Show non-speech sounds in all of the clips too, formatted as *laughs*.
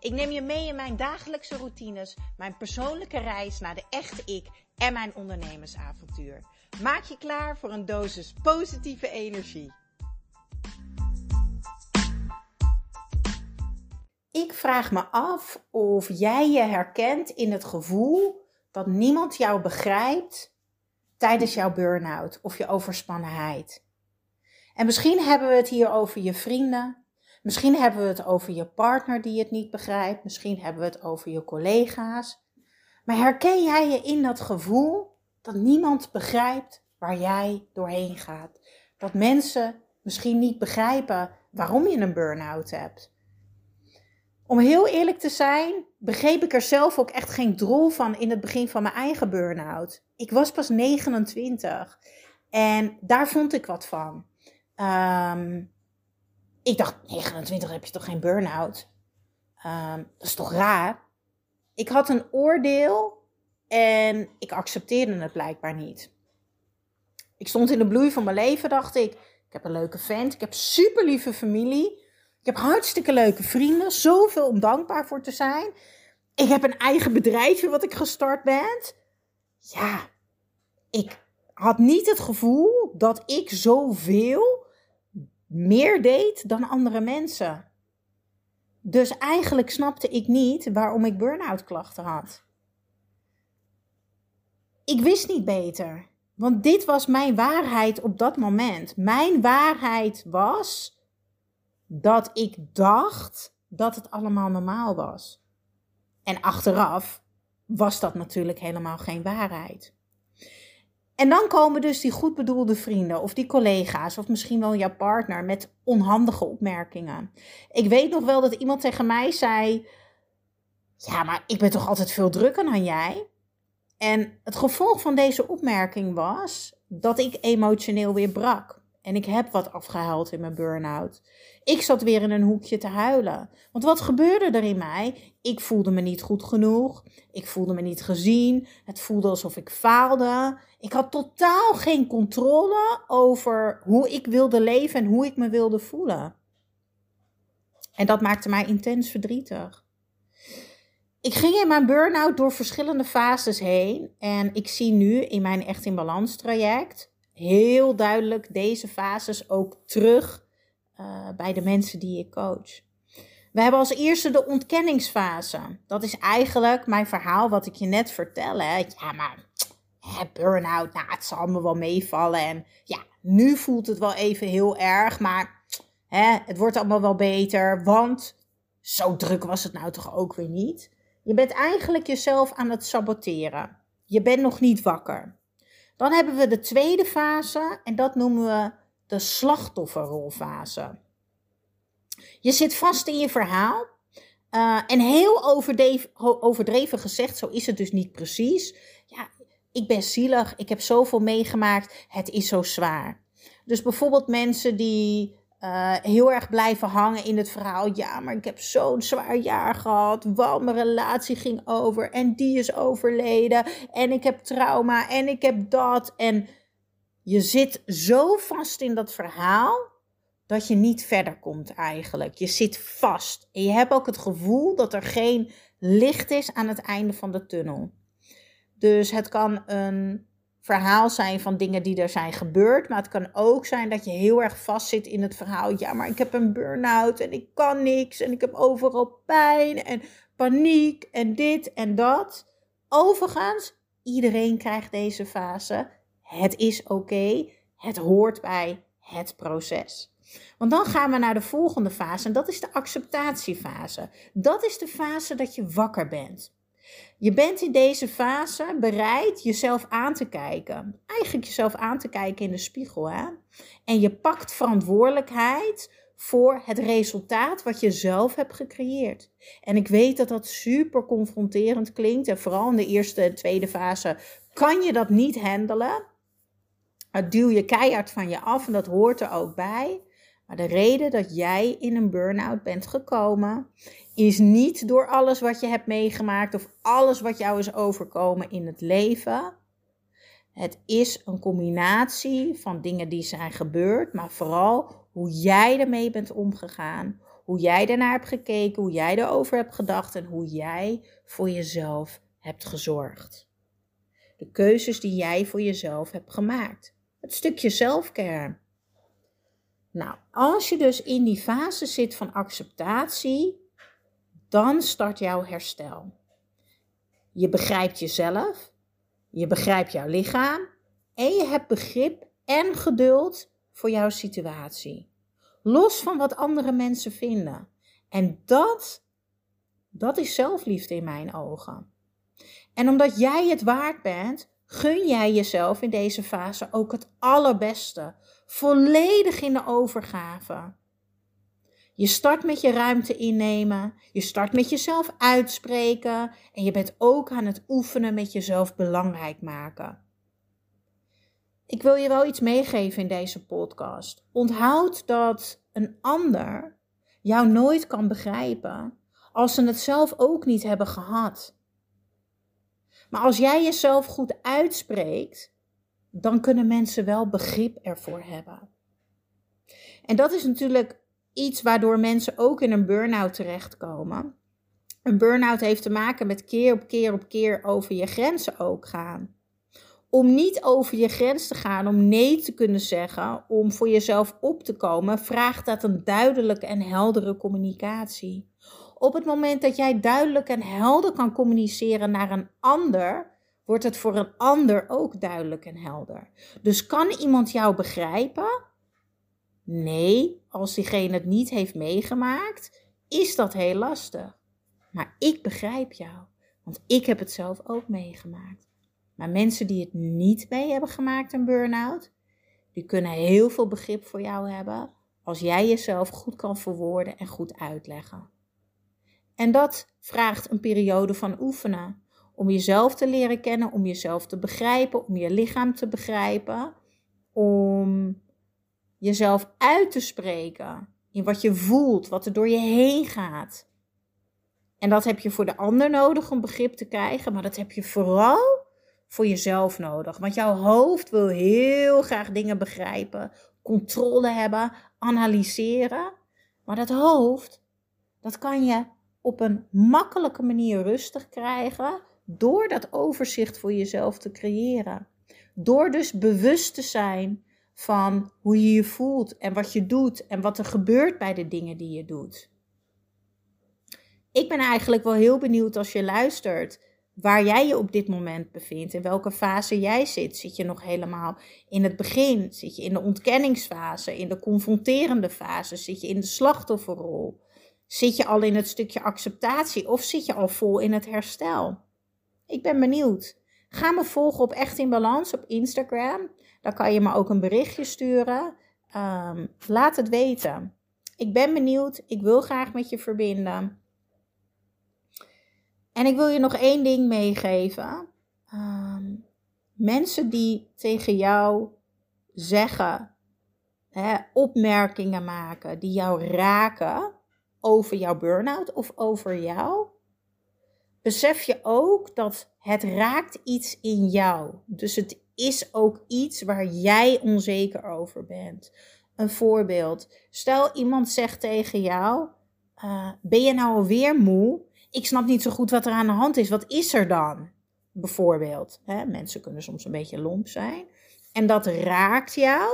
Ik neem je mee in mijn dagelijkse routines, mijn persoonlijke reis naar de echte ik en mijn ondernemersavontuur. Maak je klaar voor een dosis positieve energie. Ik vraag me af of jij je herkent in het gevoel dat niemand jou begrijpt tijdens jouw burn-out of je overspannenheid. En misschien hebben we het hier over je vrienden, Misschien hebben we het over je partner die het niet begrijpt. Misschien hebben we het over je collega's. Maar herken jij je in dat gevoel dat niemand begrijpt waar jij doorheen gaat? Dat mensen misschien niet begrijpen waarom je een burn-out hebt. Om heel eerlijk te zijn, begreep ik er zelf ook echt geen drol van in het begin van mijn eigen burn-out. Ik was pas 29 en daar vond ik wat van. Um, ik dacht, 29 heb je toch geen burn-out? Ehm, dat is toch raar? Ik had een oordeel en ik accepteerde het blijkbaar niet. Ik stond in de bloei van mijn leven, dacht ik. Ik heb een leuke vent, ik heb super lieve familie. Ik heb hartstikke leuke vrienden, zoveel om dankbaar voor te zijn. Ik heb een eigen bedrijfje wat ik gestart ben. Ja, ik had niet het gevoel dat ik zoveel meer deed dan andere mensen. Dus eigenlijk snapte ik niet waarom ik burn-out klachten had. Ik wist niet beter, want dit was mijn waarheid op dat moment. Mijn waarheid was dat ik dacht dat het allemaal normaal was. En achteraf was dat natuurlijk helemaal geen waarheid. En dan komen dus die goed bedoelde vrienden of die collega's of misschien wel jouw partner met onhandige opmerkingen. Ik weet nog wel dat iemand tegen mij zei: Ja, maar ik ben toch altijd veel drukker dan jij? En het gevolg van deze opmerking was dat ik emotioneel weer brak. En ik heb wat afgehuild in mijn burn-out. Ik zat weer in een hoekje te huilen. Want wat gebeurde er in mij? Ik voelde me niet goed genoeg. Ik voelde me niet gezien. Het voelde alsof ik faalde. Ik had totaal geen controle over hoe ik wilde leven en hoe ik me wilde voelen. En dat maakte mij intens verdrietig. Ik ging in mijn burn-out door verschillende fases heen. En ik zie nu in mijn Echt in Balans traject heel duidelijk deze fases ook terug uh, bij de mensen die ik coach. We hebben als eerste de ontkenningsfase. Dat is eigenlijk mijn verhaal wat ik je net vertel. Hè. Ja, maar burn-out, nou, het zal me wel meevallen. En ja, nu voelt het wel even heel erg, maar hè, het wordt allemaal wel beter. Want zo druk was het nou toch ook weer niet. Je bent eigenlijk jezelf aan het saboteren. Je bent nog niet wakker. Dan hebben we de tweede fase en dat noemen we de slachtofferrolfase. Je zit vast in je verhaal. Uh, en heel overdreven, overdreven gezegd, zo is het dus niet precies. Ja, ik ben zielig, ik heb zoveel meegemaakt, het is zo zwaar. Dus bijvoorbeeld mensen die uh, heel erg blijven hangen in het verhaal. Ja, maar ik heb zo'n zwaar jaar gehad. Want mijn relatie ging over. En die is overleden. En ik heb trauma. En ik heb dat. En je zit zo vast in dat verhaal. Dat je niet verder komt eigenlijk. Je zit vast. En je hebt ook het gevoel dat er geen licht is aan het einde van de tunnel. Dus het kan een verhaal zijn van dingen die er zijn gebeurd. Maar het kan ook zijn dat je heel erg vastzit in het verhaal. Ja, maar ik heb een burn-out en ik kan niks en ik heb overal pijn en paniek en dit en dat. Overigens, iedereen krijgt deze fase. Het is oké. Het hoort bij het proces. Want dan gaan we naar de volgende fase en dat is de acceptatiefase. Dat is de fase dat je wakker bent. Je bent in deze fase bereid jezelf aan te kijken. Eigenlijk jezelf aan te kijken in de spiegel. Hè? En je pakt verantwoordelijkheid voor het resultaat wat je zelf hebt gecreëerd. En ik weet dat dat super confronterend klinkt. En vooral in de eerste en tweede fase kan je dat niet handelen, het duw je keihard van je af en dat hoort er ook bij. Maar de reden dat jij in een burn-out bent gekomen, is niet door alles wat je hebt meegemaakt of alles wat jou is overkomen in het leven. Het is een combinatie van dingen die zijn gebeurd, maar vooral hoe jij ermee bent omgegaan, hoe jij ernaar hebt gekeken, hoe jij erover hebt gedacht en hoe jij voor jezelf hebt gezorgd. De keuzes die jij voor jezelf hebt gemaakt. Het stukje zelfcare. Nou, als je dus in die fase zit van acceptatie, dan start jouw herstel. Je begrijpt jezelf, je begrijpt jouw lichaam en je hebt begrip en geduld voor jouw situatie. Los van wat andere mensen vinden. En dat, dat is zelfliefde in mijn ogen. En omdat jij het waard bent, gun jij jezelf in deze fase ook het allerbeste. Volledig in de overgave. Je start met je ruimte innemen, je start met jezelf uitspreken en je bent ook aan het oefenen met jezelf belangrijk maken. Ik wil je wel iets meegeven in deze podcast. Onthoud dat een ander jou nooit kan begrijpen als ze het zelf ook niet hebben gehad. Maar als jij jezelf goed uitspreekt, dan kunnen mensen wel begrip ervoor hebben. En dat is natuurlijk iets waardoor mensen ook in een burn-out terechtkomen. Een burn-out heeft te maken met keer op keer op keer over je grenzen ook gaan. Om niet over je grens te gaan, om nee te kunnen zeggen, om voor jezelf op te komen, vraagt dat een duidelijke en heldere communicatie. Op het moment dat jij duidelijk en helder kan communiceren naar een ander, wordt het voor een ander ook duidelijk en helder. Dus kan iemand jou begrijpen? Nee, als diegene het niet heeft meegemaakt, is dat heel lastig. Maar ik begrijp jou, want ik heb het zelf ook meegemaakt. Maar mensen die het niet mee hebben gemaakt, een burn-out, die kunnen heel veel begrip voor jou hebben als jij jezelf goed kan verwoorden en goed uitleggen. En dat vraagt een periode van oefenen. Om jezelf te leren kennen, om jezelf te begrijpen, om je lichaam te begrijpen, om jezelf uit te spreken in wat je voelt, wat er door je heen gaat. En dat heb je voor de ander nodig om begrip te krijgen, maar dat heb je vooral voor jezelf nodig. Want jouw hoofd wil heel graag dingen begrijpen, controle hebben, analyseren. Maar dat hoofd, dat kan je op een makkelijke manier rustig krijgen door dat overzicht voor jezelf te creëren. Door dus bewust te zijn van hoe je je voelt en wat je doet en wat er gebeurt bij de dingen die je doet. Ik ben eigenlijk wel heel benieuwd als je luistert waar jij je op dit moment bevindt, in welke fase jij zit. Zit je nog helemaal in het begin? Zit je in de ontkenningsfase, in de confronterende fase? Zit je in de slachtofferrol? Zit je al in het stukje acceptatie of zit je al vol in het herstel? Ik ben benieuwd. Ga me volgen op Echt in Balans op Instagram. Dan kan je me ook een berichtje sturen. Ehm, laat het weten. Ik ben benieuwd. Ik wil graag met je verbinden. En ik wil je nog één ding meegeven. Ehm, mensen die tegen jou zeggen, hè, opmerkingen maken, die jou raken over jouw burn-out of over jou, besef je ook dat het raakt iets in jou. Dus het is ook iets waar jij onzeker over bent. Een voorbeeld. Stel iemand zegt tegen jou: uh, Ben je nou alweer moe? Ik snap niet zo goed wat er aan de hand is. Wat is er dan? Bijvoorbeeld. Hè? Mensen kunnen soms een beetje lomp zijn. En dat raakt jou.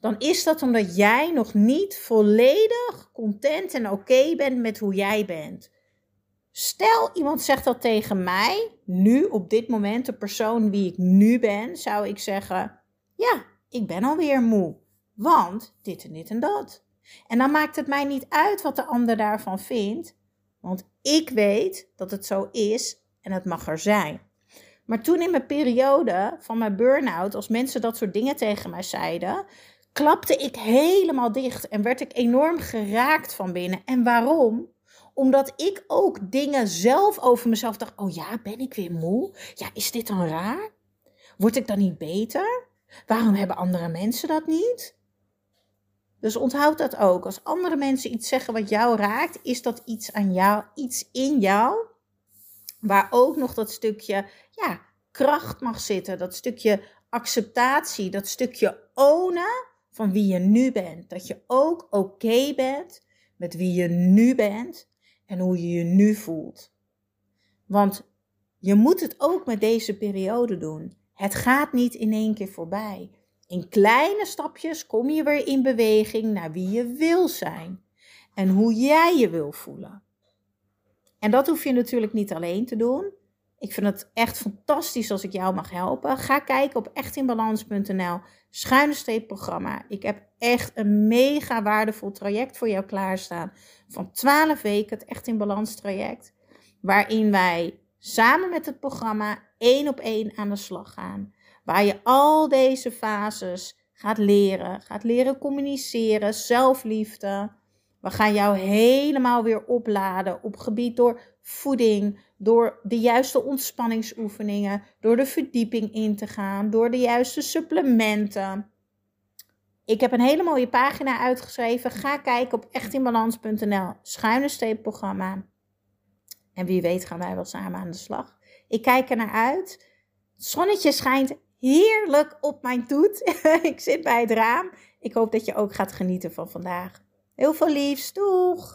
Dan is dat omdat jij nog niet volledig content en oké bent met hoe jij bent. Stel iemand zegt dat tegen mij, nu op dit moment, de persoon wie ik nu ben, zou ik zeggen: Ja, ik ben alweer moe. Want dit en dit en dat. En dan maakt het mij niet uit wat de ander daarvan vindt, want ik weet dat het zo is en het mag er zijn. Maar toen in mijn periode van mijn burn-out, als mensen dat soort dingen tegen mij zeiden, klapte ik helemaal dicht en werd ik enorm geraakt van binnen. En waarom? Omdat ik ook dingen zelf over mezelf dacht. Oh ja, ben ik weer moe? Ja, is dit dan raar? Word ik dan niet beter? Waarom hebben andere mensen dat niet? Dus onthoud dat ook. Als andere mensen iets zeggen wat jou raakt, is dat iets aan jou, iets in jou, waar ook nog dat stukje ja, kracht mag zitten, dat stukje acceptatie, dat stukje ownen van wie je nu bent. Dat je ook oké bent met wie je nu bent en hoe je je nu voelt. Want je moet het ook met deze periode doen. Het gaat niet in één keer voorbij. In kleine stapjes kom je weer in beweging naar wie je wil zijn en hoe jij je wil voelen. En dat hoef je natuurlijk niet alleen te doen. Ik vind het echt fantastisch als ik jou mag helpen. Ga kijken op echtinbalans.nl schuine streep programma. Ik heb echt een mega waardevol traject voor jou klaarstaan. Van 12 weken, het Echt in Balans traject. Waarin wij samen met het programma één op één aan de slag gaan. Waar je al deze fases gaat leren. Gaat leren communiceren, zelfliefde. We gaan jou helemaal weer opladen op gebied door voeding, door de juiste ontspanningsoefeningen, door de verdieping in te gaan, door de juiste supplementen. Ik heb een hele mooie pagina uitgeschreven. Ga kijken op echtinbalans.nl schuine streep programma. En wie weet gaan wij wel samen aan de slag. Ik kijk er naar uit. Het zonnetje schijnt heerlijk op mijn toet. *laughs* ik zit bij het raam. Ik hoop dat je ook gaat genieten van vandaag. Heel veel liefs. Doeg!